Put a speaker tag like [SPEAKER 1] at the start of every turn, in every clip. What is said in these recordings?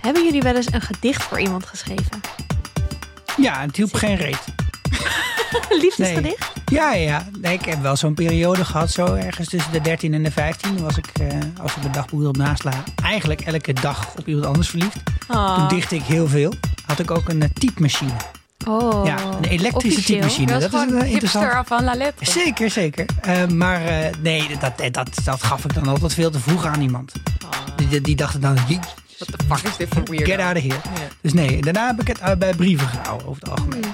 [SPEAKER 1] hebben jullie wel eens een gedicht voor iemand geschreven?
[SPEAKER 2] Ja, het hielp geen reet.
[SPEAKER 1] Liefdesgedicht?
[SPEAKER 2] Ja, ja. Nee, ik heb wel zo'n periode gehad, zo ergens tussen de 13 en de 15. Dan was ik, eh, als ik mijn dagboek op nasla, eigenlijk elke dag op iemand anders verliefd.
[SPEAKER 3] Ah.
[SPEAKER 2] Toen dichtte ik heel veel. Had ik ook een uh, typemachine.
[SPEAKER 1] Oh,
[SPEAKER 2] ja, een elektrische
[SPEAKER 1] officieel.
[SPEAKER 2] typemachine.
[SPEAKER 3] Dat is
[SPEAKER 2] Dat is wel interessant.
[SPEAKER 3] van La Lettre.
[SPEAKER 2] Zeker, zeker. Eh, maar eh, nee, dat, dat, dat gaf ik dan altijd veel te vroeg aan iemand. Die, die, die dachten dan, "Jee,
[SPEAKER 3] What the fuck is dit voor weirdo?
[SPEAKER 2] get out of here.
[SPEAKER 3] Ja.
[SPEAKER 2] Dus nee, daarna heb ik het eh, bij brieven gehouden over het algemeen.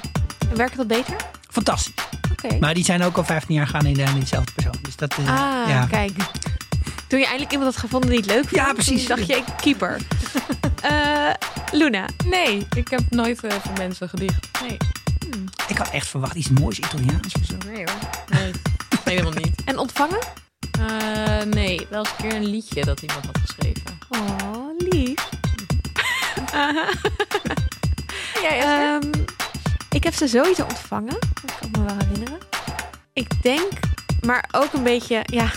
[SPEAKER 1] Werkt dat beter?
[SPEAKER 2] Fantastisch.
[SPEAKER 1] Oké.
[SPEAKER 2] Maar die zijn ook al 15 jaar gaan in, de- in dezelfde persoon. Dus dat, eh,
[SPEAKER 1] Ah,
[SPEAKER 2] ja.
[SPEAKER 1] kijk. Toen je eindelijk iemand had gevonden die het leuk vond,
[SPEAKER 2] Ja, precies.
[SPEAKER 1] toen dacht je, keeper. Eh Luna,
[SPEAKER 3] Nee, ik heb nooit van mensen gedicht. Nee,
[SPEAKER 2] Ik had echt verwacht iets moois Italiaans of zo.
[SPEAKER 3] nee hoor. Nee, nee helemaal niet.
[SPEAKER 1] en ontvangen?
[SPEAKER 3] Eh, nee, wel eens een keer een liedje dat iemand had geschreven.
[SPEAKER 1] Oh.
[SPEAKER 3] Jij,
[SPEAKER 1] Ehm, ik heb ze sowieso ontvangen. Dat kan ik me wel herinneren. Ik denk, maar ook een beetje, ja.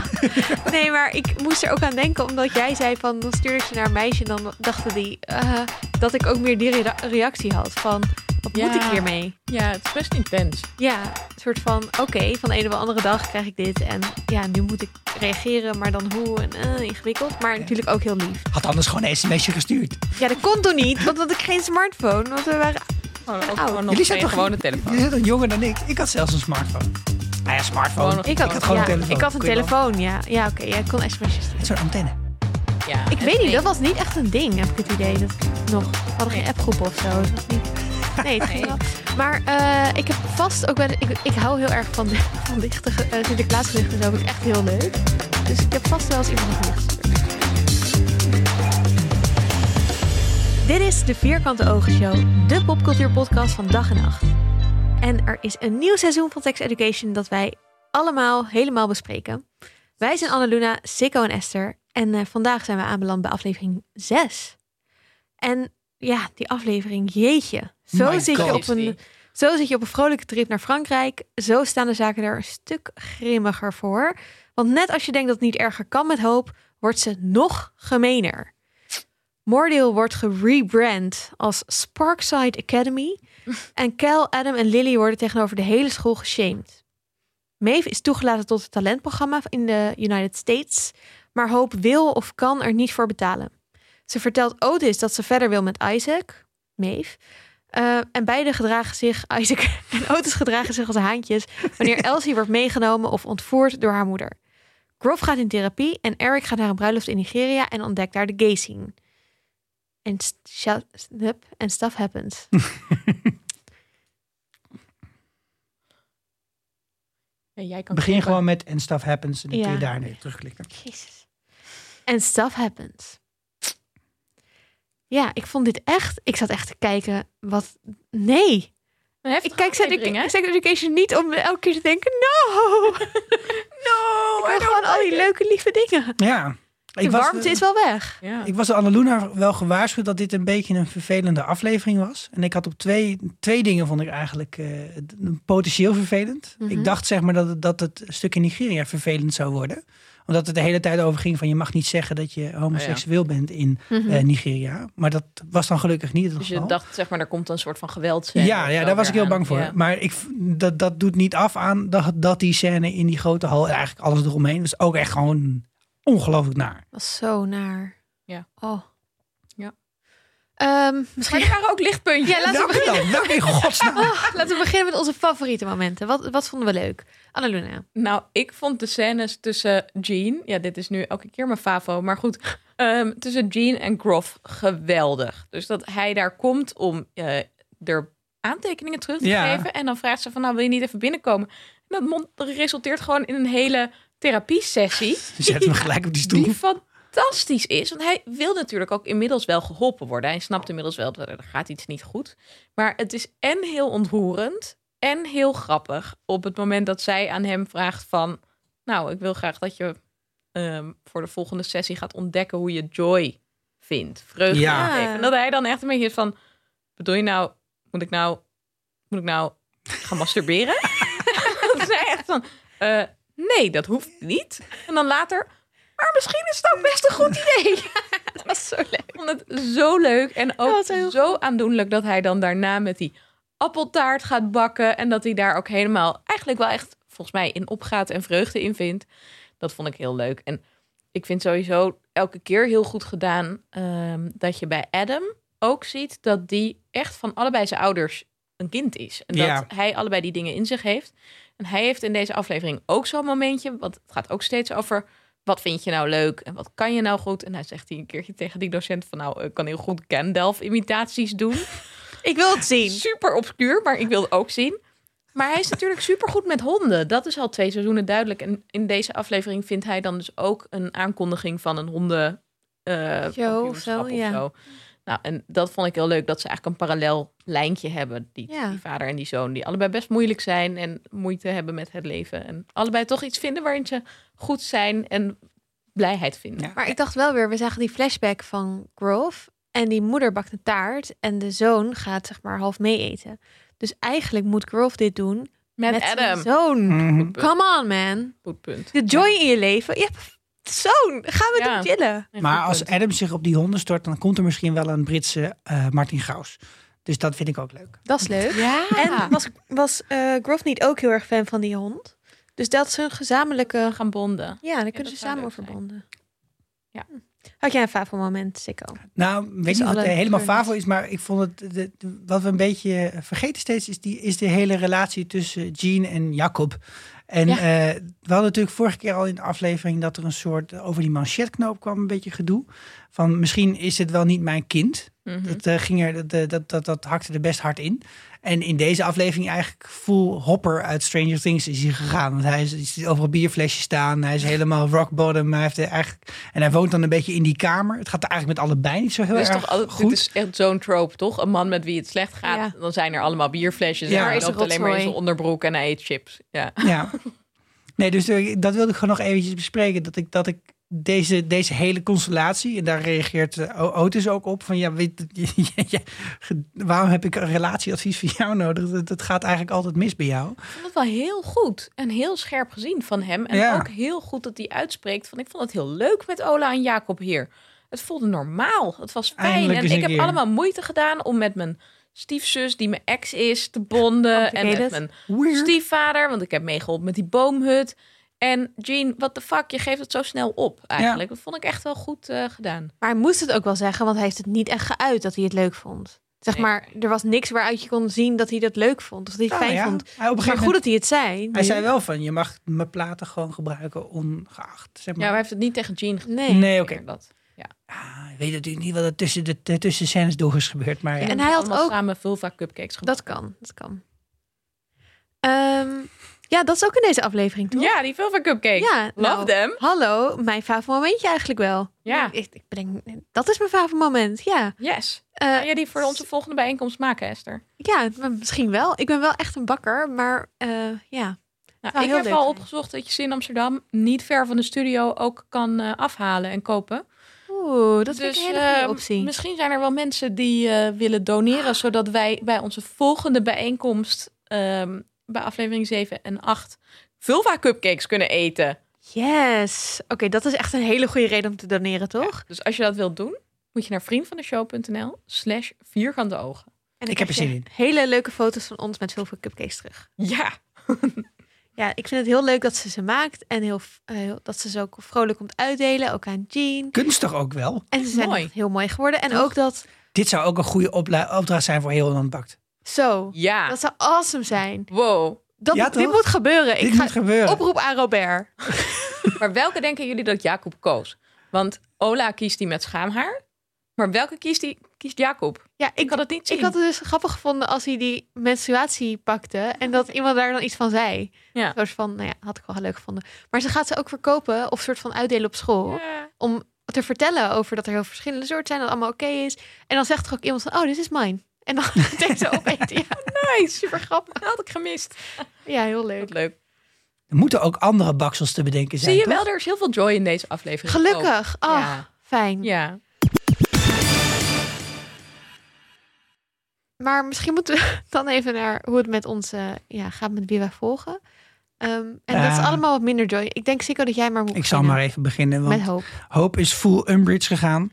[SPEAKER 1] nee, maar ik moest er ook aan denken, omdat jij zei van, dan stuurde ik ze naar een meisje en dan dachten die eh, dat ik ook meer die rea- reactie had van, wat moet ik hiermee?
[SPEAKER 3] Ja, het is best intens.
[SPEAKER 1] Ja, een soort van, oké, van de een op de andere dag krijg ik dit en ja, nu moet ik reageren, maar dan hoe en eh, ingewikkeld, maar natuurlijk ook heel lief.
[SPEAKER 2] Had anders gewoon een sms'je gestuurd.
[SPEAKER 1] Ja, dat kon toen niet, want had ik geen smartphone, want we waren
[SPEAKER 3] Gewoon, gewoon nog
[SPEAKER 2] Jullie zijn toch
[SPEAKER 3] gewone telefoon.
[SPEAKER 2] Je bent toch jonger dan ik? Ik had zelfs een smartphone. Ah ja, smartphone.
[SPEAKER 3] Gewoon
[SPEAKER 1] Ik had,
[SPEAKER 2] had gewoon
[SPEAKER 1] ja,
[SPEAKER 2] een telefoon.
[SPEAKER 1] Ik had een telefoon, ja. Ja, oké. ja, ik kon sms'jes sturen.
[SPEAKER 2] Met zo'n antenne.
[SPEAKER 3] Ja,
[SPEAKER 1] Ik weet niet, dat was niet echt een ding, heb ik het idee. Dat nog. We hadden geen appgroep of zo. Dat was niet... Nee,
[SPEAKER 3] Nee.
[SPEAKER 1] wel. Maar eh, ik heb vast ook wel... Ik, ik hou heel erg van, van dichte uh, Sinterklaasgedichten. Dat vind ik echt heel leuk. Dus ik heb vast wel eens iemand gestuurd. Dit is de Vierkante Ogen Show. De popcultuurpodcast van dag en nacht. En er is een nieuw seizoen van Sex Education dat wij allemaal helemaal bespreken. Wij zijn Annaluna, Sikko en Esther. En eh, vandaag zijn we aanbeland bij aflevering 6. En ja, die aflevering, jeetje. Zo
[SPEAKER 2] My
[SPEAKER 1] zit, je op een, zo zit je op een vrolijke trip naar Frankrijk. Zo staan de zaken er een stuk grimmiger voor. Want net als je denkt dat het niet erger kan met hoop, wordt ze nog gemener. Moordale wordt gerebrand als Sparkside Academy. En Cal, Adam en Lily worden tegenover de hele school geshamed. Maeve is toegelaten tot het talentprogramma in de United States, maar Hope wil of kan er niet voor betalen. Ze vertelt Otis dat ze verder wil met Isaac, Maeve. Eh, en beide gedragen zich, Isaac en Otis gedragen zich als haantjes wanneer Elsie wordt meegenomen of ontvoerd door haar moeder. Groff gaat in therapie en Eric gaat naar een bruiloft in Nigeria en ontdekt daar de gay scene. En en stuff happens.
[SPEAKER 3] Ja, jij kan
[SPEAKER 2] Begin gewoon met and stuff happens. En dan kun je daar nee, terugklikken.
[SPEAKER 1] Jezus. En stuff happens. Ja, ik vond dit echt. Ik zat echt te kijken. Wat. Nee. Ik kijk Sex? Sex Education niet om elke keer te denken. No. No. Ik wil gewoon al die leuke, lieve dingen.
[SPEAKER 2] Ja.
[SPEAKER 1] De
[SPEAKER 2] Ik was,
[SPEAKER 1] warmte is wel weg.
[SPEAKER 3] Ja.
[SPEAKER 2] ik was de Annaluna wel gewaarschuwd dat dit een beetje een vervelende aflevering was. En ik had op twee, twee dingen vond ik eigenlijk eh, potentieel vervelend.
[SPEAKER 1] Mhm.
[SPEAKER 2] Ik dacht zeg maar dat het, dat het stuk in Nigeria vervelend zou worden. Omdat het de hele tijd over ging van je mag niet zeggen dat je homoseksueel bent in
[SPEAKER 1] Mhm.
[SPEAKER 2] eh, Nigeria. Maar dat was dan gelukkig niet het
[SPEAKER 3] Dus
[SPEAKER 2] geval.
[SPEAKER 3] je dacht, zeg maar, er komt een soort van geweld.
[SPEAKER 2] Ja, ja, daar was ik heel bang voor. Maar ik, dat, dat doet niet af aan dat, dat die scène in die grote hal en eigenlijk alles eromheen. was ook echt gewoon ongelooflijk naar.
[SPEAKER 1] was zo naar.
[SPEAKER 3] Ja.
[SPEAKER 1] Oh. Ehm,
[SPEAKER 3] Maar
[SPEAKER 1] misschien.
[SPEAKER 3] er waren ook lichtpuntjes.
[SPEAKER 1] Ja, laten we, beginnen.
[SPEAKER 2] dan? In godsnaam?
[SPEAKER 1] Ah, laten we beginnen met onze favoriete momenten. Wat, wat vonden we leuk? Annaluna.
[SPEAKER 3] Nou, ik vond de scènes tussen Jean... Ja, dit is nu elke keer mijn favo. Maar goed, ehm, tussen Jean en Groff geweldig. Dus dat hij daar komt om eh er aantekeningen terug te
[SPEAKER 2] Ja.
[SPEAKER 3] geven. En dan vraagt ze van, nou, wil je niet even binnenkomen? En dat resulteert gewoon in een hele therapiesessie.
[SPEAKER 2] Zet me gelijk op die stoel.
[SPEAKER 3] Die fantastisch is. Want hij wil natuurlijk ook inmiddels wel geholpen worden. Hij snapt inmiddels wel dat er gaat iets niet goed. Maar het is en heel ontroerend en heel grappig op het moment dat zij aan hem vraagt van... Nou, ik wil graag dat je ehm, voor de volgende sessie gaat ontdekken hoe je joy vindt. Vreugde
[SPEAKER 2] Ja.
[SPEAKER 3] En dat hij dan echt een beetje is van... Bedoel je nou, moet ik nou, moet ik nou gaan masturberen? dat zij echt van... eh, nee, dat hoeft niet. En dan later... Maar misschien is het ook best een goed idee.
[SPEAKER 1] Dat was zo leuk.
[SPEAKER 3] vond vond het zo leuk en ook zo aandoenlijk dat hij dan daarna met die appeltaart gaat bakken en dat hij daar ook helemaal eigenlijk wel echt volgens mij in opgaat en vreugde in vindt. Dat vond ik heel leuk. En ik vind sowieso elke keer heel goed gedaan ehm, dat je bij Adam ook ziet dat die echt van allebei zijn ouders een kind is. En dat
[SPEAKER 2] Ja.
[SPEAKER 3] hij allebei die dingen in zich heeft. En hij heeft in deze aflevering ook zo'n momentje, want het gaat ook steeds over wat vind je nou leuk en wat kan je nou goed. En hij zegt hij een keertje tegen die docent van nou, ik kan heel goed Gandalf imitaties doen.
[SPEAKER 1] Ik wil het zien.
[SPEAKER 3] Super obscuur, maar ik wil het ook zien. Maar hij is natuurlijk super goed met honden. Dat is al twee seizoenen duidelijk. En in deze aflevering vindt hij dan dus ook een aankondiging van een honden. eh,
[SPEAKER 1] Show zo,
[SPEAKER 3] of
[SPEAKER 1] ja.
[SPEAKER 3] zo. Nou, en dat vond ik heel leuk dat ze eigenlijk een parallel lijntje hebben. Die,
[SPEAKER 1] Ja.
[SPEAKER 3] die vader en die zoon, die allebei best moeilijk zijn en moeite hebben met het leven. En allebei toch iets vinden waarin ze goed zijn en blijheid vinden.
[SPEAKER 2] Ja.
[SPEAKER 1] Maar ik dacht wel weer, we zagen die flashback van Grove. En die moeder bakt een taart. En de zoon gaat zeg maar half mee eten. Dus eigenlijk moet Grove dit doen
[SPEAKER 3] Met,
[SPEAKER 1] met zijn
[SPEAKER 3] Adam.
[SPEAKER 1] zoon.
[SPEAKER 2] Mhm.
[SPEAKER 1] Come on, man.
[SPEAKER 3] Goed punt.
[SPEAKER 1] De joy in je leven. Je hebt zoon. Ga met
[SPEAKER 3] Ja.
[SPEAKER 1] hem chillen.
[SPEAKER 2] Maar als. Adam zich op die honden stort, dan komt er misschien wel een Britse eh, Martin Gaus. Dus dat vind ik ook leuk.
[SPEAKER 1] Dat is leuk.
[SPEAKER 3] Ja.
[SPEAKER 1] En was, was eh Grove niet ook heel erg fan van die hond? Dus dat een gezamenlijke...
[SPEAKER 3] gaan bonden.
[SPEAKER 1] Ja, daar kunnen ze samen
[SPEAKER 3] leuk
[SPEAKER 1] over
[SPEAKER 3] zijn.
[SPEAKER 1] bonden.
[SPEAKER 3] Ja.
[SPEAKER 1] Hm. Had jij een favo moment, Sikko?
[SPEAKER 2] Nou, weet
[SPEAKER 1] Dus
[SPEAKER 2] niet of het helemaal favo is, maar ik vond het, de, de- wat we een beetje vergeten steeds, is, die, is de hele relatie tussen Jean en Jacob. En
[SPEAKER 3] Ja.
[SPEAKER 2] eh, we hadden natuurlijk vorige keer al in de aflevering dat er een soort, over die manchetknoop kwam een beetje gedoe. Van misschien is het wel niet mijn kind.
[SPEAKER 3] Mhm.
[SPEAKER 2] Dat, eh, ging er, dat, dat, dat, dat hakte er best hard in. En in deze aflevering eigenlijk full hopper uit Stranger Things is hij gegaan. Want hij is, is overal bierflesjes staan. Hij is helemaal rock bottom. Hij heeft er eigenlijk, en hij woont dan een beetje in die kamer. Het gaat er eigenlijk met allebei niet zo heel erg
[SPEAKER 3] toch
[SPEAKER 2] goed.
[SPEAKER 3] Dit is echt zo'n trope, toch? Een man met wie het slecht gaat,
[SPEAKER 1] Ja.
[SPEAKER 3] dan zijn er allemaal bierflesjes.
[SPEAKER 2] Ja.
[SPEAKER 3] en hij
[SPEAKER 1] is een
[SPEAKER 3] loopt alleen maar in zijn onderbroek en hij eet chips. Ja.
[SPEAKER 2] Ja. Nee, dus eh, dat wilde ik gewoon nog eventjes bespreken. Dat ik, dat ik deze, deze hele constellatie, en daar reageert eh, Otis ook op. Van ja, weet, ja, waarom heb ik een relatieadvies van jou nodig? Dat, dat gaat eigenlijk altijd mis bij jou.
[SPEAKER 3] Ik vond het wel heel goed en heel scherp gezien van hem. En
[SPEAKER 2] Ja.
[SPEAKER 3] ook heel goed dat hij uitspreekt van ik vond het heel leuk met Ola en Jacob hier. Het voelde normaal. Het was fijn.
[SPEAKER 2] Eindelijk
[SPEAKER 3] en ik heb
[SPEAKER 2] keer.
[SPEAKER 3] allemaal moeite gedaan om met mijn stiefzus, die mijn ex is, te bonden. En met mijn
[SPEAKER 2] Weird.
[SPEAKER 3] stiefvader, want ik heb meegeholpen met die boomhut. En Jean, what the fuck, je geeft het zo snel op eigenlijk. Dat vond ik echt wel goed eh, gedaan.
[SPEAKER 1] Maar hij moest het ook wel zeggen, want hij heeft het niet echt geuit dat hij het leuk vond. Zeg
[SPEAKER 3] Nee.
[SPEAKER 1] maar, er was niks waaruit je kon zien dat hij dat leuk vond. Of dat hij het
[SPEAKER 2] Nou
[SPEAKER 1] fijn
[SPEAKER 2] ja,
[SPEAKER 1] vond.
[SPEAKER 2] hij op een
[SPEAKER 1] Maar
[SPEAKER 2] gegeven
[SPEAKER 1] goed
[SPEAKER 2] moment,
[SPEAKER 1] dat hij het zei.
[SPEAKER 2] hij zei wel van, je mag mijn platen gewoon gebruiken ongeacht. Zeg
[SPEAKER 3] Ja,
[SPEAKER 2] maar.
[SPEAKER 3] maar hij heeft het niet tegen Jean gezegd.
[SPEAKER 1] Nee.
[SPEAKER 2] Nee, oké.
[SPEAKER 3] Dat.
[SPEAKER 2] Ah, ik weet natuurlijk niet wat er tussen de, de tussen scènes door is gebeurd. Maar ja.
[SPEAKER 1] En
[SPEAKER 3] En
[SPEAKER 1] hij had ook-
[SPEAKER 3] samen vulva cupcakes gemaakt.
[SPEAKER 1] Dat kan, dat kan. Ehm, ja, dat is ook in deze aflevering, toch?
[SPEAKER 3] Ja, die vulva cupcakes.
[SPEAKER 1] Ja,
[SPEAKER 3] Love
[SPEAKER 1] nou,
[SPEAKER 3] them.
[SPEAKER 1] Hallo, mijn favoriete momentje eigenlijk wel.
[SPEAKER 3] Ja.
[SPEAKER 1] Ik, ik bedenk, dat is mijn favoriete moment, ja.
[SPEAKER 3] Yes. Ga jij die voor onze volgende bijeenkomst maken, Esther?
[SPEAKER 1] Ja, misschien wel. Ik ben wel echt een bakker, maar eh, ja.
[SPEAKER 3] Nou,
[SPEAKER 1] Zou
[SPEAKER 3] ik heb al
[SPEAKER 1] zijn.
[SPEAKER 3] opgezocht dat je ze in Amsterdam niet ver van de studio ook kan eh, afhalen en kopen.
[SPEAKER 1] Oeh, dat vind
[SPEAKER 3] dus
[SPEAKER 1] ik een hele goede
[SPEAKER 3] eh,
[SPEAKER 1] optie.
[SPEAKER 3] misschien zijn er wel mensen die willen doneren, zodat wij bij onze volgende bijeenkomst ehm, bij aflevering 7 en 8 vulva cupcakes kunnen eten.
[SPEAKER 1] Yes. Oké, dat is echt een hele goede reden om te doneren, toch?
[SPEAKER 3] Dus als je dat wilt doen, moet je naar vriendvandeshow.nl slash vierkante ogen.
[SPEAKER 1] En
[SPEAKER 2] Ik heb er zin
[SPEAKER 1] je Hele leuke foto's van ons met zoveel cupcakes terug.
[SPEAKER 3] Ja,
[SPEAKER 1] Ja, ik vind het heel leuk dat ze ze maakt en heel, eh, heel- dat ze ze ook vrolijk komt uitdelen, ook aan Jean.
[SPEAKER 2] Kunstig ook wel.
[SPEAKER 1] En ze zijn
[SPEAKER 3] Mooi.
[SPEAKER 1] heel mooi geworden. En
[SPEAKER 3] Toch?
[SPEAKER 1] ook dat,
[SPEAKER 2] Dit zou ook een goede opdracht zijn voor heel Holland Bakt.
[SPEAKER 1] Zo,
[SPEAKER 3] ja.
[SPEAKER 1] dat zou awesome zijn.
[SPEAKER 3] Wow.
[SPEAKER 1] Dat,
[SPEAKER 2] Ja,
[SPEAKER 1] dit
[SPEAKER 2] toch?
[SPEAKER 1] moet gebeuren.
[SPEAKER 2] Dit
[SPEAKER 1] ik ga
[SPEAKER 2] moet gebeuren.
[SPEAKER 1] oproep aan Robert.
[SPEAKER 3] Maar welke denken jullie dat Jacob koos? Want Ola kiest die met schaamhaar. Maar welke kiest, die, kiest Jacob?
[SPEAKER 1] Ja,
[SPEAKER 3] Ik had het niet zien.
[SPEAKER 1] Ik had het dus grappig gevonden als hij die menstruatie pakte en dat iemand daar dan iets van zei.
[SPEAKER 3] Ja.
[SPEAKER 1] Zoals van, nou ja, had ik wel heel leuk gevonden. Maar ze gaat ze ook verkopen of soort van uitdelen op school.
[SPEAKER 3] Ja.
[SPEAKER 1] Om te vertellen over dat er heel verschillende soorten zijn, dat allemaal oké is. En dan zegt er ook iemand van, oh, dit is mine. En dan denkt ze opeten. Ja,
[SPEAKER 3] Nice.
[SPEAKER 1] super grappig.
[SPEAKER 3] Dat had ik gemist.
[SPEAKER 1] Ja, heel
[SPEAKER 3] Wat
[SPEAKER 1] leuk.
[SPEAKER 3] leuk.
[SPEAKER 2] Er moeten ook andere baksels te bedenken zijn,
[SPEAKER 3] Zie je
[SPEAKER 2] toch?
[SPEAKER 3] wel, er is heel veel joy in deze aflevering.
[SPEAKER 1] Gelukkig.
[SPEAKER 3] ook.
[SPEAKER 1] Oh,
[SPEAKER 3] Ja.
[SPEAKER 1] fijn.
[SPEAKER 3] ja.
[SPEAKER 1] Maar misschien moeten we dan even naar hoe het met ons eh, ja, gaat met wie wij volgen. Ehm, en dat is
[SPEAKER 2] Ja.
[SPEAKER 1] allemaal wat minder joy. Ik denk zeker dat jij maar moet
[SPEAKER 2] Ik zal maar even beginnen,
[SPEAKER 1] met
[SPEAKER 2] want
[SPEAKER 1] hoop.
[SPEAKER 2] Hoop is full Umbridge gegaan.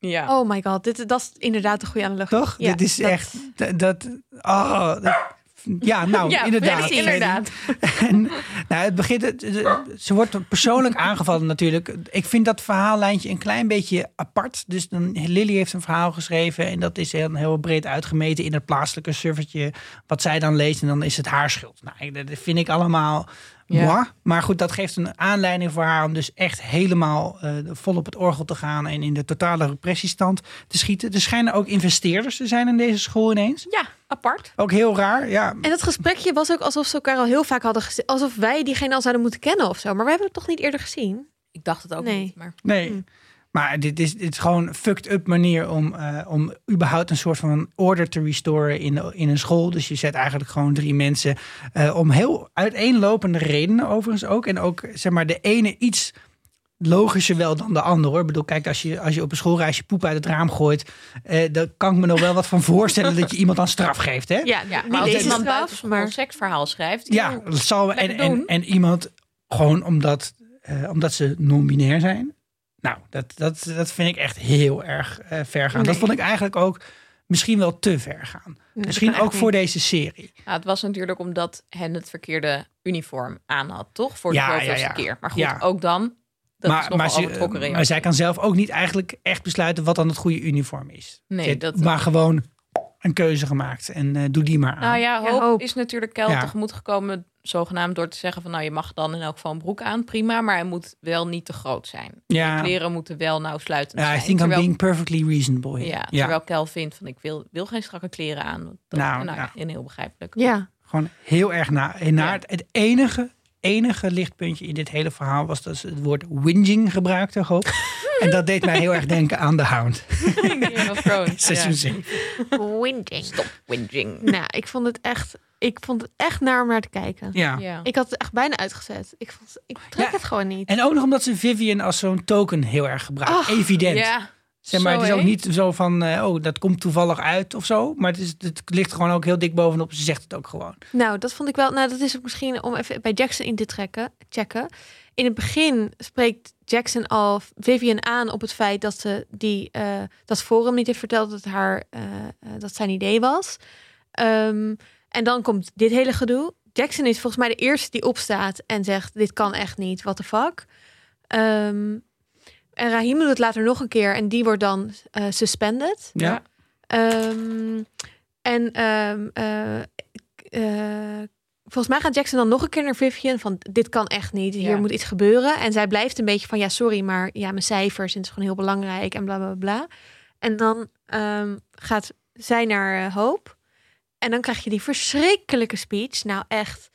[SPEAKER 3] Ja.
[SPEAKER 1] Oh my god, dit, dat is inderdaad een goede analogie.
[SPEAKER 2] Toch?
[SPEAKER 1] Ja,
[SPEAKER 2] Dit is
[SPEAKER 1] dat-
[SPEAKER 2] echt dat. dat oh, dat- ja, nou,
[SPEAKER 3] ja,
[SPEAKER 2] inderdaad.
[SPEAKER 3] inderdaad.
[SPEAKER 2] En, nou, het begint, ze wordt persoonlijk aangevallen natuurlijk. Ik vind dat verhaallijntje een klein beetje apart. Dus dan, Lily heeft een verhaal geschreven en dat is heel, heel breed uitgemeten in het plaatselijke servertje. Wat zij dan leest en dan is het haar schuld. Nou, dat vind ik allemaal
[SPEAKER 3] Ja.
[SPEAKER 2] moi. Maar goed, dat geeft een aanleiding voor haar om dus echt helemaal eh, vol op het orgel te gaan en in de totale repressiestand te schieten. Er schijnen ook investeerders te zijn in deze school ineens.
[SPEAKER 3] Ja, apart.
[SPEAKER 2] Ook heel raar, ja.
[SPEAKER 1] En dat gesprekje was ook alsof ze elkaar al heel vaak hadden gezien. Alsof wij diegene al zouden moeten kennen of zo. Maar we hebben het toch niet eerder gezien?
[SPEAKER 3] Ik dacht het ook
[SPEAKER 1] Nee.
[SPEAKER 3] niet, maar...
[SPEAKER 2] Nee.
[SPEAKER 1] Hm.
[SPEAKER 2] Maar dit is, dit is gewoon een fucked up manier om, eh, om überhaupt een soort van order te restoren in, in een school. Dus je zet eigenlijk gewoon drie mensen eh, om heel uiteenlopende redenen overigens ook. En ook zeg maar de ene iets logischer wel dan de ander hoor. Ik bedoel, kijk, als je, als je op een schoolreisje poep uit het raam gooit, eh, dan kan ik me nog wel wat van voorstellen dat je iemand dan straf geeft. Hè?
[SPEAKER 1] Ja,
[SPEAKER 3] maar als
[SPEAKER 1] deze
[SPEAKER 3] iemand buiten
[SPEAKER 1] maar...
[SPEAKER 3] een seksverhaal schrijft...
[SPEAKER 2] Ja, dat zal en, en iemand gewoon omdat, eh, omdat ze non-binair zijn. Nou, dat, dat, dat vind ik echt heel erg eh, ver gaan. Dat vond ik eigenlijk ook misschien wel te ver gaan.
[SPEAKER 1] Nee,
[SPEAKER 2] misschien ook voor
[SPEAKER 1] niet.
[SPEAKER 2] deze serie.
[SPEAKER 3] Ja, het was natuurlijk omdat hen het verkeerde uniform aan had, toch? Voor de
[SPEAKER 2] Ja, ja,
[SPEAKER 3] zoveelste
[SPEAKER 2] ja.
[SPEAKER 3] keer. Maar goed,
[SPEAKER 2] Ja.
[SPEAKER 3] ook dan, dat is nog
[SPEAKER 2] maar, ze- maar zij kan zelf ook niet eigenlijk echt besluiten wat dan het goede uniform is.
[SPEAKER 3] Nee, dat-
[SPEAKER 2] maar gewoon een keuze gemaakt en eh, doe die maar aan.
[SPEAKER 3] Nou ja,
[SPEAKER 1] Ja,
[SPEAKER 3] Hoop, is natuurlijk Kel
[SPEAKER 2] Ja.
[SPEAKER 3] tegemoet gekomen, zogenaamd door te zeggen van nou je mag dan in elk geval een broek aan, prima, maar hij moet wel niet te groot zijn.
[SPEAKER 2] Ja.
[SPEAKER 3] De kleren moeten wel nauwsluitend
[SPEAKER 2] Ja,
[SPEAKER 3] zijn.
[SPEAKER 2] I think I'm
[SPEAKER 3] terwijl,
[SPEAKER 2] being perfectly reasonable. here.
[SPEAKER 3] ja, terwijl Kel vindt van ik wil, wil geen strakke kleren aan. Dat,
[SPEAKER 2] Nou,
[SPEAKER 3] nou, heel begrijpelijk.
[SPEAKER 1] Ja,
[SPEAKER 2] Gewoon heel erg na. En naar het enige, enige lichtpuntje in dit hele verhaal was dat ze het woord whinging gebruikte. Hoop. en dat deed mij heel erg denken aan The Hound.
[SPEAKER 3] Game of Thrones.
[SPEAKER 2] Seizoen
[SPEAKER 3] ja.
[SPEAKER 2] 7.
[SPEAKER 1] winding.
[SPEAKER 3] Stop whinging.
[SPEAKER 1] Nou, ik vond het echt, ik vond het echt naar om naar te kijken.
[SPEAKER 2] Ja.
[SPEAKER 3] Ja.
[SPEAKER 1] Ik had het echt bijna uitgezet. Ik, vond, ik trek
[SPEAKER 2] Ja.
[SPEAKER 1] het gewoon niet.
[SPEAKER 2] En ook nog omdat ze Vivian als zo'n token heel erg gebruikt. Evident.
[SPEAKER 3] Ja,
[SPEAKER 2] zeg maar,
[SPEAKER 3] zo,
[SPEAKER 2] het is ook niet zo van, eh, oh, dat komt toevallig uit of zo. Maar het, is, het ligt gewoon ook heel dik bovenop. Ze zegt het ook gewoon.
[SPEAKER 1] Nou, dat vond ik wel. Nou, dat is ook misschien om even bij Jackson in te trekken, checken. In het begin spreekt Jackson al Vivian aan op het feit dat ze die eh, dat forum niet heeft verteld dat haar eh, dat zijn idee was. Ehm, en dan komt dit hele gedoe. Jackson is volgens mij de eerste die opstaat en zegt: dit kan echt niet. What the fuck? Ehm, en Rahim doet het later nog een keer en die wordt dan eh, suspended.
[SPEAKER 2] Ja.
[SPEAKER 1] Ehm, en ehm, eh, eh, volgens mij gaat Jackson dan nog een keer naar Vivian van dit kan echt niet, hier
[SPEAKER 3] Ja.
[SPEAKER 1] moet iets gebeuren. En zij blijft een beetje van ja sorry, maar ja mijn cijfers het is gewoon heel belangrijk en bla bla bla. En dan ehm, gaat zij naar Hoop en dan krijg je die verschrikkelijke speech. Nou echt,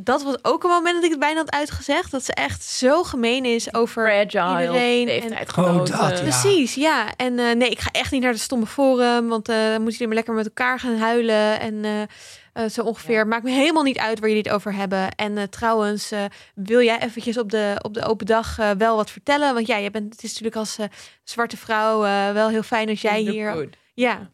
[SPEAKER 1] dat was ook een moment dat ik het bijna had uitgezegd, dat ze echt zo gemeen is over
[SPEAKER 3] Fragile,
[SPEAKER 1] iedereen.
[SPEAKER 3] leeftijdgenoten.
[SPEAKER 2] Oh, dat, ja.
[SPEAKER 1] Precies, ja. En eh, nee, ik ga echt niet naar de stomme forum, want eh, dan moeten jullie maar lekker met elkaar gaan huilen. En eh, zo ongeveer.
[SPEAKER 3] Ja.
[SPEAKER 1] Maakt me helemaal niet uit waar jullie het over hebben. En trouwens, eh, wil jij eventjes op de, op de open dag eh, wel wat vertellen? Want ja, je bent, het is natuurlijk als eh, zwarte vrouw eh, wel heel fijn als jij hier... Ja.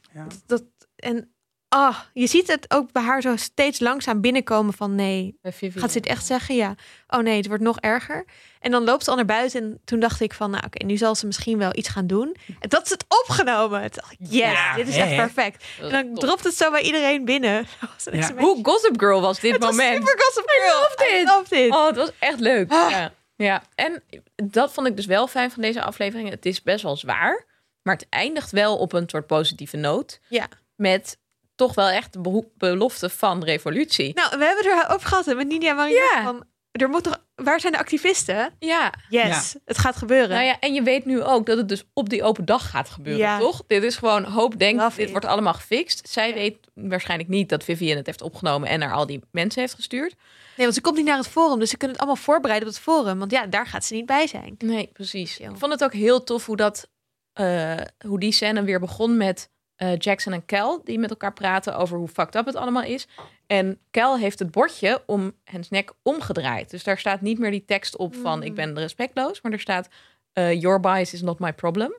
[SPEAKER 1] dat... En ah, je ziet het ook bij haar zo steeds langzaam binnenkomen van nee. Gaat ze het echt zeggen? Ja. Oh nee, het wordt nog erger. En dan loopt ze al naar buiten. En toen dacht ik van, nou oké, nu zal ze misschien wel iets gaan doen. En dat is het opgenomen. Toen dacht ik, yes,
[SPEAKER 2] Ja,
[SPEAKER 1] dit is
[SPEAKER 2] hè,
[SPEAKER 1] echt perfect. En dan dropt het zo bij iedereen binnen. Was
[SPEAKER 2] Ja.
[SPEAKER 3] Hoe Gossip Girl was dit
[SPEAKER 1] Het was
[SPEAKER 3] moment.
[SPEAKER 1] super Gossip Girl.
[SPEAKER 3] love dit.
[SPEAKER 1] I love dit.
[SPEAKER 3] Oh, het was echt leuk.
[SPEAKER 1] Ah.
[SPEAKER 3] Ja. ja, en dat vond ik dus wel fijn van deze aflevering. Het is best wel zwaar, maar het eindigt wel op een soort positieve noot.
[SPEAKER 1] Ja.
[SPEAKER 3] Met toch wel echt de belofte van revolutie.
[SPEAKER 1] Nou, we hebben het erover gehad met Nidia Maria.
[SPEAKER 3] Ja.
[SPEAKER 1] Van, er moet toch, waar zijn de activisten?
[SPEAKER 3] Ja,
[SPEAKER 1] Yes, het gaat gebeuren.
[SPEAKER 3] nou ja, en je weet nu ook dat het dus op die open dag gaat gebeuren,
[SPEAKER 1] Ja.
[SPEAKER 3] toch? Dit is gewoon hoop denkt,
[SPEAKER 1] Love
[SPEAKER 3] dit
[SPEAKER 1] it.
[SPEAKER 3] wordt allemaal gefixt. Zij weet waarschijnlijk niet dat Vivian het heeft opgenomen en naar al die mensen heeft gestuurd.
[SPEAKER 1] Nee, want ze komt niet naar het forum. Dus ze kunnen het allemaal voorbereiden op het forum. Want ja, daar gaat ze niet bij zijn.
[SPEAKER 3] Nee, precies. Ik vond het ook heel tof hoe dat, eh, hoe die scène weer begon met eh, Jackson en Kel die met elkaar praten over hoe fucked up het allemaal is. En Kel heeft het bordje om hens nek omgedraaid. Dus daar staat niet meer die tekst op van
[SPEAKER 1] Mm.
[SPEAKER 3] ik ben respectloos, maar er staat eh, your bias is not my problem.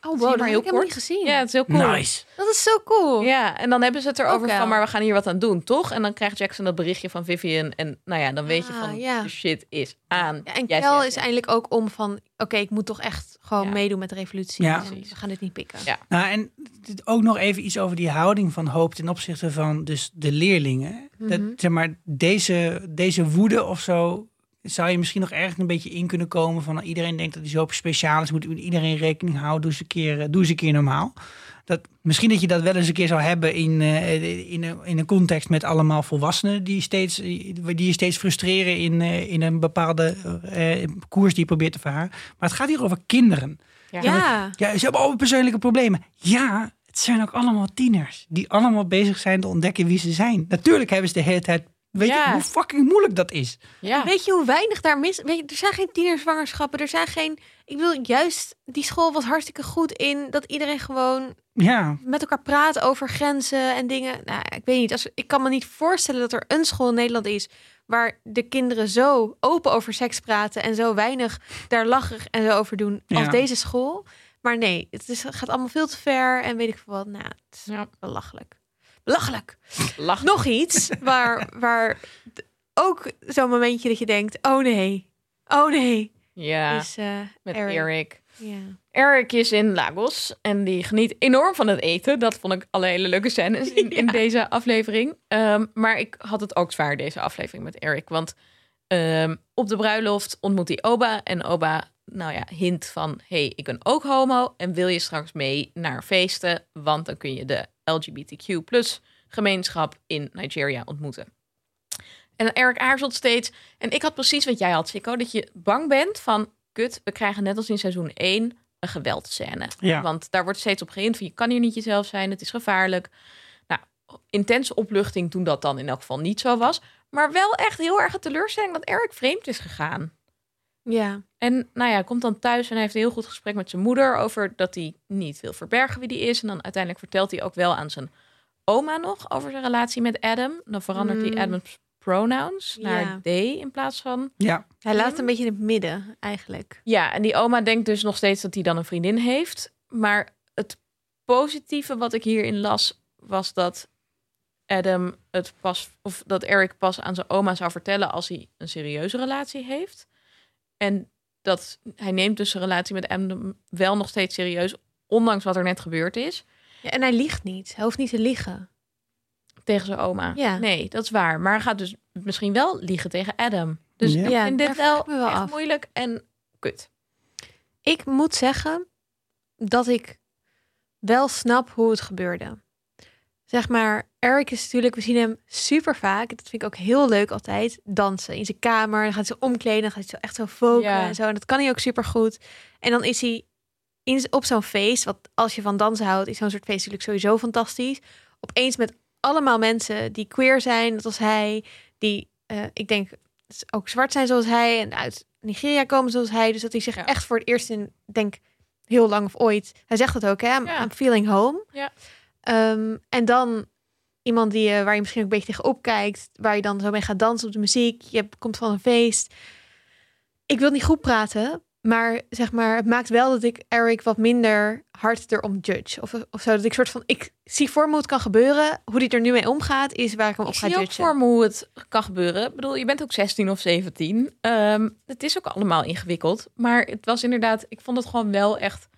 [SPEAKER 1] Oh, wow, dat
[SPEAKER 3] maar
[SPEAKER 1] heb
[SPEAKER 3] heel
[SPEAKER 1] ik
[SPEAKER 3] kort.
[SPEAKER 1] niet gezien.
[SPEAKER 3] Ja, het is heel cool.
[SPEAKER 2] Nice.
[SPEAKER 1] Dat is zo cool.
[SPEAKER 3] Ja, en dan hebben ze het erover van, maar we gaan hier wat aan doen, toch? En dan krijgt Jackson dat berichtje van Vivian. En nou ja, dan weet je
[SPEAKER 1] Ah,
[SPEAKER 3] van,
[SPEAKER 1] ja.
[SPEAKER 3] de shit is aan.
[SPEAKER 1] Ja, en
[SPEAKER 3] Yes,
[SPEAKER 1] Kel
[SPEAKER 3] yes,
[SPEAKER 1] is
[SPEAKER 3] yes.
[SPEAKER 1] eindelijk ook om van... Oké, ik moet toch echt gewoon
[SPEAKER 3] Ja.
[SPEAKER 1] meedoen met de revolutie.
[SPEAKER 2] Ja.
[SPEAKER 1] En we gaan dit niet pikken.
[SPEAKER 3] Ja.
[SPEAKER 2] Nou, en dit ook nog even iets over die houding van hoop ten opzichte van dus de leerlingen. dat,
[SPEAKER 1] Mhm.
[SPEAKER 2] zeg maar, deze, deze woede of zo zou je misschien nog ergens een beetje in kunnen komen van nou, iedereen denkt dat hij zo speciaal is, moet iedereen rekening houden, doe eens een keer, eh, doe eens een keer normaal. Dat, misschien dat je dat wel eens een keer zou hebben in, eh, in, een, in een context met allemaal volwassenen die, steeds, die je steeds frustreren in, eh, in een bepaalde eh, koers die je probeert te varen. Maar het gaat hier over kinderen.
[SPEAKER 3] Ja.
[SPEAKER 1] Ja.
[SPEAKER 2] Ja, ze hebben allemaal persoonlijke problemen. Ja, het zijn ook allemaal tieners die allemaal bezig zijn te ontdekken wie ze zijn. Natuurlijk hebben ze de hele tijd. Weet
[SPEAKER 3] Ja.
[SPEAKER 2] je hoe fucking moeilijk dat is?
[SPEAKER 3] Ja.
[SPEAKER 1] Weet je hoe weinig daar mis... Weet je, er zijn geen tienerzwangerschappen. Er zijn geen... Ik wil juist... Die school was hartstikke goed in dat iedereen gewoon
[SPEAKER 2] Ja,
[SPEAKER 1] met elkaar praat over grenzen en dingen. Nou, ik weet niet. Als, ik kan me niet voorstellen dat er een school in Nederland is waar de kinderen zo open over seks praten en zo weinig daar lachig en zo over doen als
[SPEAKER 2] Ja.
[SPEAKER 1] deze school. Maar nee, het is, gaat allemaal veel te ver en weet ik veel wat. Nou, het is
[SPEAKER 3] Ja.
[SPEAKER 1] belachelijk. Belachelijk.
[SPEAKER 3] Lach.
[SPEAKER 1] Nog iets waar, waar ook zo'n momentje dat je denkt, oh nee, oh nee,
[SPEAKER 3] Ja,
[SPEAKER 1] is eh
[SPEAKER 3] met
[SPEAKER 1] Eric.
[SPEAKER 3] Eric.
[SPEAKER 1] Ja.
[SPEAKER 3] Eric is in Lagos en die geniet enorm van het eten. Dat vond ik alle hele leuke scènes in, in
[SPEAKER 1] Ja.
[SPEAKER 3] deze aflevering. Ehm, maar ik had het ook zwaar deze aflevering met Eric. Want ehm, op de bruiloft ontmoet hij Oba. En Oba, nou ja, hint van... hey, ik ben ook homo en wil je straks mee naar feesten? Want dan kun je de LGBTQ plus gemeenschap in Nigeria ontmoeten. En Eric aarzelt steeds. En ik had precies wat jij had, Sikko. Dat je bang bent van... kut, we krijgen net als in seizoen 1 een geweldscène.
[SPEAKER 2] Ja.
[SPEAKER 3] Want daar wordt steeds op geïnd van... je kan hier niet jezelf zijn, het is gevaarlijk. Nou, intense opluchting toen dat dan in elk geval niet zo was. Maar wel echt heel erg een teleurstelling dat Eric vreemd is gegaan.
[SPEAKER 1] Ja.
[SPEAKER 3] En nou ja, hij komt dan thuis en hij heeft een heel goed gesprek met zijn moeder over dat hij niet wil verbergen wie hij is. En dan uiteindelijk vertelt hij ook wel aan zijn oma nog over zijn relatie met Adam. Dan verandert
[SPEAKER 1] Mm.
[SPEAKER 3] hij Adam's pronouns naar
[SPEAKER 1] Ja.
[SPEAKER 3] they in plaats van
[SPEAKER 2] ja.
[SPEAKER 1] Hij laat het een beetje in het midden eigenlijk.
[SPEAKER 3] ja, en die oma denkt dus nog steeds dat hij dan een vriendin heeft. Maar het positieve wat ik hierin las, was dat Adam het pas, of dat Eric pas aan zijn oma zou vertellen als hij een serieuze relatie heeft. En dat hij neemt dus zijn relatie met Adam wel nog steeds serieus, ondanks wat er net gebeurd is,
[SPEAKER 1] Ja, en hij liegt niet. Hij hoeft niet te liegen.
[SPEAKER 3] tegen zijn oma.
[SPEAKER 1] Ja.
[SPEAKER 3] Nee, dat is waar. Maar hij gaat dus misschien wel liegen tegen Adam. Dus
[SPEAKER 2] Ja.
[SPEAKER 3] ik
[SPEAKER 1] Ja,
[SPEAKER 3] vind dit wel,
[SPEAKER 1] wel
[SPEAKER 3] echt
[SPEAKER 1] af.
[SPEAKER 3] moeilijk en kut.
[SPEAKER 1] Ik moet zeggen dat ik wel snap hoe het gebeurde. Zeg maar, Eric is natuurlijk, we zien hem super vaak. Dat vind ik ook heel leuk altijd. Dansen in zijn kamer. Dan gaat hij zo omkleden. Dan gaat hij zo echt zo
[SPEAKER 3] Ja.
[SPEAKER 1] en zo. En dat kan hij ook super goed. En dan is hij in, op zo'n feest. Wat als je van dansen houdt, is zo'n soort feest natuurlijk sowieso fantastisch. Opeens met allemaal mensen die queer zijn, net als hij. Die, eh, ik denk, ook zwart zijn zoals hij. En uit Nigeria komen zoals hij. Dus dat hij zich
[SPEAKER 3] Ja.
[SPEAKER 1] echt voor het eerst in, denk heel lang of ooit. Hij zegt het ook, hè? I'm,
[SPEAKER 3] Ja.
[SPEAKER 1] I'm feeling home.
[SPEAKER 3] Ja.
[SPEAKER 1] Ehm, en dan iemand die, je waar je misschien ook een beetje tegenop kijkt. Waar je dan zo mee gaat dansen op de muziek. Je komt van een feest. Ik wil niet goed praten. Maar zeg maar, het maakt wel dat ik Eric wat minder hard erom judge. Of, of zo. Dat ik soort van, ik zie voor me hoe het kan gebeuren. Hoe die er nu mee omgaat, is waar ik hem op
[SPEAKER 3] Ik
[SPEAKER 1] ga
[SPEAKER 3] zie ook
[SPEAKER 1] judgen.
[SPEAKER 3] voor me hoe het kan gebeuren. Ik bedoel, je bent ook 16 of 17. Ehm, het is ook allemaal ingewikkeld. Maar het was inderdaad, ik vond het gewoon wel echt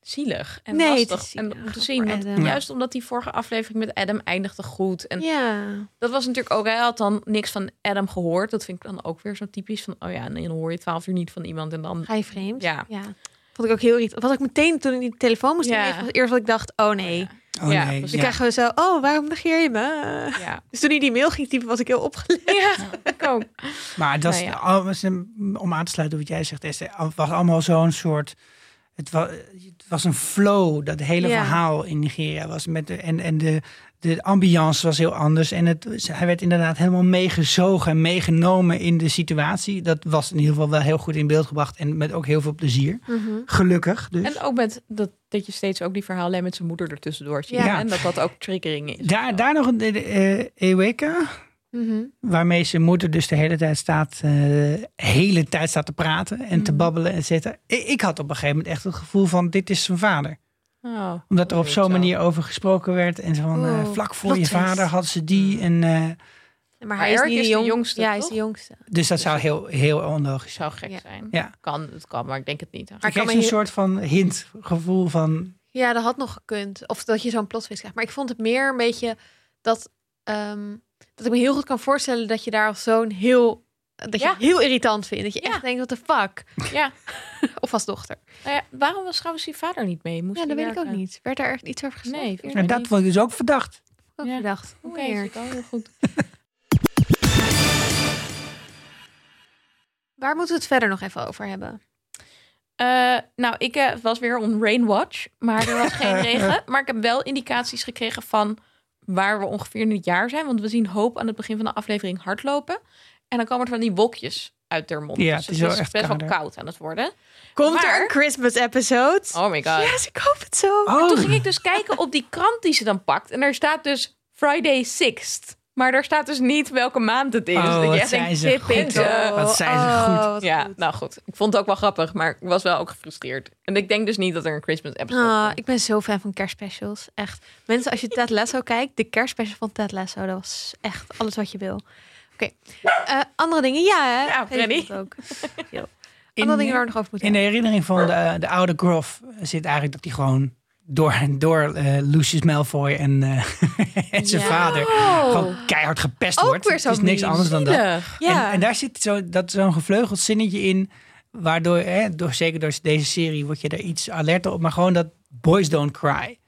[SPEAKER 3] zielig en
[SPEAKER 1] Nee, het
[SPEAKER 3] lastig
[SPEAKER 1] is
[SPEAKER 3] en
[SPEAKER 1] zielig
[SPEAKER 3] om te zien. Want juist omdat die vorige aflevering met Adam eindigde goed. En
[SPEAKER 1] Ja.
[SPEAKER 3] dat was natuurlijk ook, hij had dan niks van Adam gehoord. Dat vind ik dan ook weer zo typisch van, oh ja, en dan hoor je 12 uur niet van iemand en dan...
[SPEAKER 1] Ga je vreemd?
[SPEAKER 3] Ja.
[SPEAKER 1] Vond ik ook heel irritant. Wat ik meteen toen ik die telefoon moest
[SPEAKER 3] Ja.
[SPEAKER 1] eerst wat ik dacht, oh nee.
[SPEAKER 2] Oh
[SPEAKER 3] Ja,
[SPEAKER 2] nee.
[SPEAKER 3] precies.
[SPEAKER 1] Dan
[SPEAKER 2] ja.
[SPEAKER 1] krijgen we zo, oh, waarom negeer je me?
[SPEAKER 3] Ja,
[SPEAKER 1] Dus toen hij die mail ging typen, was ik heel opgelet.
[SPEAKER 3] ja ik ook.
[SPEAKER 2] Maar dat is,
[SPEAKER 3] Nou ja.
[SPEAKER 2] om aan te sluiten op wat jij zegt, het was allemaal zo'n soort. Het was, het was een flow, dat hele
[SPEAKER 1] Ja.
[SPEAKER 2] verhaal in Nigeria was met de, en, en de, de ambiance was heel anders. En het, hij werd inderdaad helemaal meegezogen en meegenomen in de situatie. Dat was in ieder geval wel heel goed in beeld gebracht en met ook heel veel plezier. Gelukkig. Dus.
[SPEAKER 3] En ook met dat, dat je steeds ook die verhaallijn met zijn moeder ertussendoor ziet.
[SPEAKER 1] Ja.
[SPEAKER 3] En dat dat ook triggering is.
[SPEAKER 2] daar, daar nog een uh, Eweka.
[SPEAKER 1] Mhm.
[SPEAKER 2] Waarmee zijn moeder dus de hele tijd staat, eh, hele tijd staat te praten en te
[SPEAKER 1] Mhm.
[SPEAKER 2] babbelen en zitten. Ik, ik had op een gegeven moment echt het gevoel van dit is zijn vader.
[SPEAKER 3] Oh,
[SPEAKER 2] Omdat er op zo'n
[SPEAKER 3] zo.
[SPEAKER 2] manier over gesproken werd. En zo van, eh, vlak voor je vader had ze die. En, eh,
[SPEAKER 1] Maar,
[SPEAKER 3] Maar
[SPEAKER 1] hij is niet
[SPEAKER 3] is
[SPEAKER 1] de,
[SPEAKER 3] de
[SPEAKER 1] jong-
[SPEAKER 3] jongste,
[SPEAKER 1] Ja, hij is de jongste.
[SPEAKER 2] dus dat zou heel, heel onlogisch zijn.
[SPEAKER 3] zou gek
[SPEAKER 1] Ja.
[SPEAKER 3] zijn.
[SPEAKER 2] Ja.
[SPEAKER 3] Kan, het kan, maar ik denk het niet.
[SPEAKER 1] Maar
[SPEAKER 2] Je
[SPEAKER 1] ik me
[SPEAKER 2] een
[SPEAKER 1] heel-
[SPEAKER 2] soort van hint, gevoel van...
[SPEAKER 1] Ja, dat had nog gekund. Of dat je zo'n plot twist krijgt. Maar ik vond het meer een beetje dat, ehm, dat ik me heel goed kan voorstellen dat je daar als zoon heel, dat je
[SPEAKER 3] Ja.
[SPEAKER 1] heel irritant vindt. Dat je
[SPEAKER 3] Ja.
[SPEAKER 1] echt denkt, wat de fuck?
[SPEAKER 3] Ja.
[SPEAKER 1] Of als dochter.
[SPEAKER 3] Nou ja, waarom was trouwens die vader niet mee? Moest
[SPEAKER 1] Ja, dat weet ik ook niet. Werd daar echt iets over gezegd?
[SPEAKER 3] Nee,
[SPEAKER 2] En dat vond ik dus ook verdacht.
[SPEAKER 1] ook
[SPEAKER 3] Ja.
[SPEAKER 1] gedacht.
[SPEAKER 3] Oké, al heel goed.
[SPEAKER 1] Waar moeten we het verder nog even over hebben?
[SPEAKER 3] Eh, nou, ik eh, was weer on rainwatch, maar er was geen regen. Maar ik heb wel indicaties gekregen van waar we ongeveer in het jaar zijn. Want we zien Hoop aan het begin van de aflevering hardlopen. En dan komen er van die wolkjes uit haar mond.
[SPEAKER 2] Ja,
[SPEAKER 3] dus
[SPEAKER 2] het is wel echt
[SPEAKER 3] best wel koud aan het worden.
[SPEAKER 1] Komt
[SPEAKER 3] Maar-
[SPEAKER 1] er een Christmas episode?
[SPEAKER 3] Oh my god.
[SPEAKER 1] Yes, ik hoop het zo.
[SPEAKER 2] Oh,
[SPEAKER 3] Toen ging ik dus kijken op die krant die ze dan pakt. En daar staat dus Friday 6th. Maar daar staat dus niet welke maand het is.
[SPEAKER 2] Oh,
[SPEAKER 3] dat je
[SPEAKER 2] wat
[SPEAKER 3] echt
[SPEAKER 2] zijn
[SPEAKER 3] denkt,
[SPEAKER 2] ze goed,
[SPEAKER 3] is, eh,
[SPEAKER 2] Wat zijn ze goed.
[SPEAKER 1] Oh, wat
[SPEAKER 3] Ja,
[SPEAKER 1] goed.
[SPEAKER 3] nou goed. Ik vond het ook wel grappig, maar ik was wel ook gefrustreerd. En ik denk dus niet dat er een Christmas episode
[SPEAKER 1] Ah,
[SPEAKER 3] komt.
[SPEAKER 1] ik ben zo fan van kerstspecials. Echt. Mensen, als je Ted Lasso kijkt, de kerstspecial van Ted Lasso, dat was echt alles wat je wil. Oké. Eh, andere dingen, ja hè?
[SPEAKER 3] Ja,
[SPEAKER 1] Geef
[SPEAKER 3] Freddy.
[SPEAKER 1] ook. Yo.
[SPEAKER 2] In-
[SPEAKER 1] Andere dingen waar we nog over moeten
[SPEAKER 2] In de herinnering van de, de oude Groff zit eigenlijk dat hij gewoon door, door eh, Lucius Malfoy en, eh, en zijn
[SPEAKER 1] Ja.
[SPEAKER 2] vader
[SPEAKER 1] Oh.
[SPEAKER 2] gewoon keihard gepest
[SPEAKER 1] Ook
[SPEAKER 2] wordt.
[SPEAKER 1] weer
[SPEAKER 2] Het is niks anders dan dat.
[SPEAKER 1] Ja.
[SPEAKER 2] En, en daar zit zo, dat, zo'n gevleugeld zinnetje in, waardoor, hè, door, zeker door deze serie, word je er iets alerter op. Maar gewoon dat boys don't cry.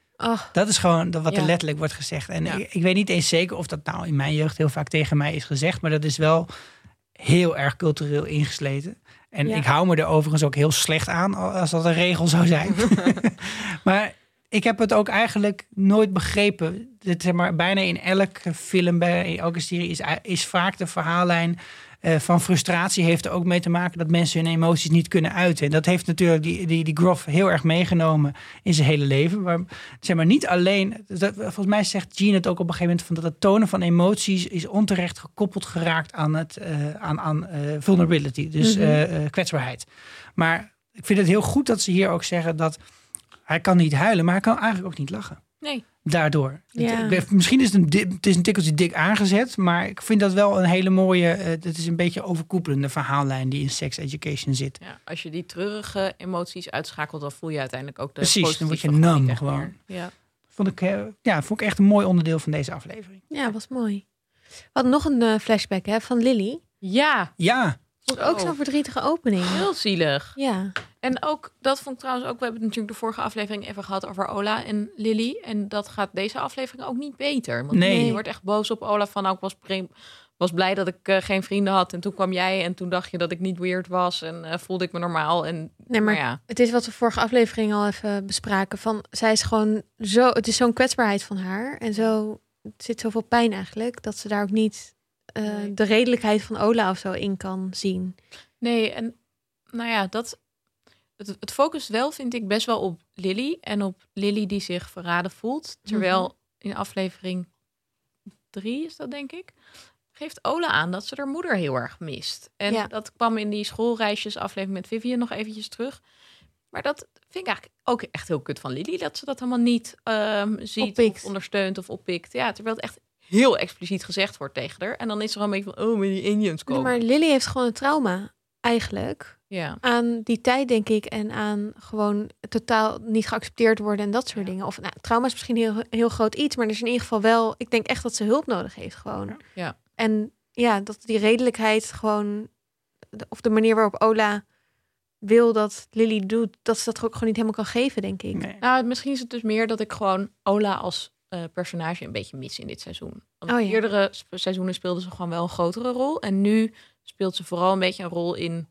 [SPEAKER 2] Dat is gewoon wat er letterlijk wordt gezegd. En ik, ik weet niet eens zeker of dat nou in mijn jeugd heel vaak tegen mij is gezegd. Maar dat is wel heel erg cultureel ingesleten. En
[SPEAKER 1] Ja.
[SPEAKER 2] ik hou me er overigens ook heel slecht aan als dat een regel zou zijn. maar ik heb het ook eigenlijk nooit begrepen. Dit, zeg maar, bijna in elke film, bij elke serie is, is vaak de verhaallijn eh, van frustratie heeft er ook mee te maken dat mensen hun emoties niet kunnen uiten. En dat heeft natuurlijk die, die, die Groff heel erg meegenomen in zijn hele leven. Maar, zeg maar niet alleen, dat, volgens mij zegt Gene het ook op een gegeven moment van dat het tonen van emoties is onterecht gekoppeld geraakt aan, het, eh, aan, aan eh, vulnerability, dus
[SPEAKER 1] Mhm.
[SPEAKER 2] kwetsbaarheid. Maar ik vind het heel goed dat ze hier ook zeggen dat hij kan niet huilen, maar hij kan eigenlijk ook niet lachen.
[SPEAKER 3] Nee.
[SPEAKER 2] Daardoor.
[SPEAKER 1] Ja.
[SPEAKER 2] Het- misschien is het een, het is een tikkeltje dik aangezet, maar ik vind dat wel een hele mooie. eh, Het is een beetje overkoepelende verhaallijn die in sex education zit.
[SPEAKER 3] Ja, als je die treurige emoties uitschakelt, dan voel je uiteindelijk ook de
[SPEAKER 2] Precies, dan word je
[SPEAKER 3] echt
[SPEAKER 2] gewoon.
[SPEAKER 3] meer. Ja.
[SPEAKER 2] Vond ik, eh, ja, vond ik echt een mooi onderdeel van deze aflevering.
[SPEAKER 1] ja, was mooi. Hadden nog een eh, flashback hè, van Lily.
[SPEAKER 3] ja,
[SPEAKER 2] Ja,
[SPEAKER 1] Vond ik ook
[SPEAKER 3] Zo.
[SPEAKER 1] zo'n verdrietige opening.
[SPEAKER 3] heel zielig.
[SPEAKER 1] Ja.
[SPEAKER 3] En ook, dat vond ik trouwens ook, we hebben het natuurlijk de vorige aflevering even gehad over Ola en Lily. En dat gaat deze aflevering ook niet beter. Want
[SPEAKER 2] Nee.
[SPEAKER 3] je wordt echt boos op Ola van, nou, ik was, was blij dat ik eh, geen vrienden had. En toen kwam jij en toen dacht je dat ik niet weird was en eh, voelde ik me normaal. En,
[SPEAKER 1] Nee, maar
[SPEAKER 3] ja,
[SPEAKER 1] het is wat we vorige aflevering al even bespraken. Van, zij is gewoon zo, het is zo'n kwetsbaarheid van haar. En zo, het zit zoveel pijn eigenlijk, dat ze daar ook niet eh,
[SPEAKER 3] Nee.
[SPEAKER 1] de redelijkheid van Ola of zo in kan zien.
[SPEAKER 3] Nee, en nou ja, dat. Het, het focust wel, vind ik, best wel op Lily. En op Lily die zich verraden voelt. Terwijl
[SPEAKER 1] Mhm.
[SPEAKER 3] in aflevering drie is dat, denk ik. Geeft Ola aan dat ze haar moeder heel erg mist. En
[SPEAKER 1] Ja.
[SPEAKER 3] dat kwam in die schoolreisjes aflevering met Vivian nog eventjes terug. Maar dat vind ik eigenlijk ook echt heel kut van Lily. Dat ze dat helemaal niet ehm, ziet of ondersteunt of oppikt. Ja, terwijl het echt heel expliciet gezegd wordt tegen haar. En dan is er al een beetje van, oh, maar die Indians komen.
[SPEAKER 1] Maar Lily heeft gewoon een trauma, eigenlijk.
[SPEAKER 3] Ja.
[SPEAKER 1] Aan die tijd, denk ik. En aan gewoon totaal niet geaccepteerd worden en dat soort
[SPEAKER 3] Ja.
[SPEAKER 1] dingen. Of nou, trauma is misschien heel, heel groot iets. Maar er is in ieder geval wel... Ik denk echt dat ze hulp nodig heeft, gewoon.
[SPEAKER 3] Ja.
[SPEAKER 1] En ja, dat die redelijkheid gewoon... de- Of de manier waarop Ola wil dat Lily doet... Dat ze dat ook gewoon niet helemaal kan geven, denk ik.
[SPEAKER 2] nee.
[SPEAKER 3] Nou, misschien is het dus meer dat ik gewoon Ola als eh, personage een beetje mis in dit seizoen. Want
[SPEAKER 1] Oh ja.
[SPEAKER 3] eerdere seizoenen speelde ze gewoon wel een grotere rol. En nu speelt ze vooral een beetje een rol in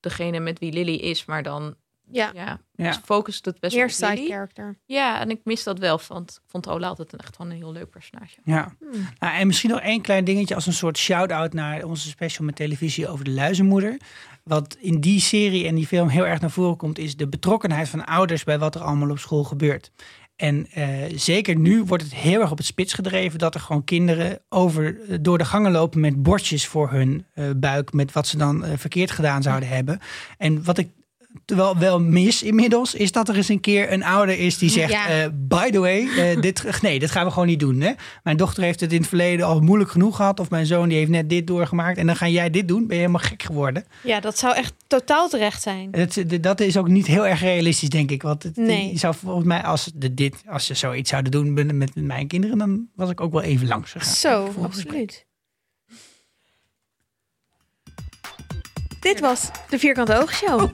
[SPEAKER 3] degene met wie Lily is. Maar dan
[SPEAKER 1] Ja,
[SPEAKER 3] ja,
[SPEAKER 2] Ja.
[SPEAKER 3] dus focust het best
[SPEAKER 1] meer
[SPEAKER 3] wel op
[SPEAKER 1] side
[SPEAKER 3] Lily.
[SPEAKER 1] character.
[SPEAKER 3] Ja, en ik mis dat wel. Want ik vond Ola altijd een, echt wel een heel leuk personage.
[SPEAKER 2] ja.
[SPEAKER 1] Hmm.
[SPEAKER 2] Nou, en misschien nog één klein dingetje als een soort shout-out naar onze special met televisie over de luizenmoeder. Wat in die serie en die film heel erg naar voren komt, is de betrokkenheid van ouders bij wat er allemaal op school gebeurt. En eh, zeker nu wordt het heel erg op het spits gedreven dat er gewoon kinderen over, door de gangen lopen met bordjes voor hun eh, buik. Met wat ze dan eh, verkeerd gedaan zouden hebben. En wat ik wel, wel mis inmiddels, is dat er eens een keer een ouder is die zegt:
[SPEAKER 1] Ja.
[SPEAKER 2] eh, By the way, eh, dit, nee, dit gaan we gewoon niet doen. Hè? Mijn dochter heeft het in het verleden al moeilijk genoeg gehad. Of mijn zoon die heeft net dit doorgemaakt. En dan ga jij dit doen. Ben je helemaal gek geworden?
[SPEAKER 1] Ja, dat zou echt totaal terecht zijn.
[SPEAKER 2] Dat, dat is ook niet heel erg realistisch, denk ik. Want het,
[SPEAKER 1] Nee.
[SPEAKER 2] je zou volgens mij, als, de, dit, als ze zoiets zouden doen met, met mijn kinderen, dan was ik ook wel even langs gegaan.
[SPEAKER 1] Zo, absoluut. Dit was de Vierkante Oogshow.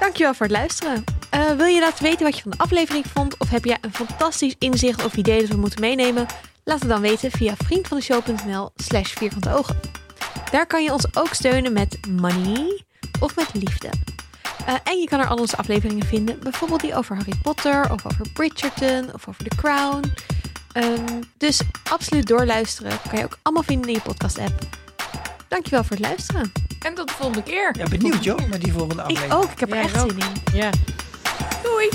[SPEAKER 1] Dankjewel voor het luisteren. Eh, wil je laten weten wat je van de aflevering vond? Of heb jij een fantastisch inzicht of idee dat we moeten meenemen? Laat het dan weten via vriendvandeshow.nl slash vierkante ogen. Daar kan je ons ook steunen met money of met liefde. Eh, en je kan er al onze afleveringen vinden. Bijvoorbeeld die over Harry Potter of over Bridgerton of over The Crown. Ehm, dus absoluut doorluisteren. Kan je ook allemaal vinden in je podcast app. Dankjewel voor het luisteren.
[SPEAKER 3] En tot de volgende keer.
[SPEAKER 2] Ja, benieuwd joh, met die volgende
[SPEAKER 1] Ik
[SPEAKER 2] aflevering.
[SPEAKER 1] ook. Ik heb er
[SPEAKER 3] Ja,
[SPEAKER 1] echt
[SPEAKER 3] ik
[SPEAKER 1] zin in.
[SPEAKER 3] Ja. Doei.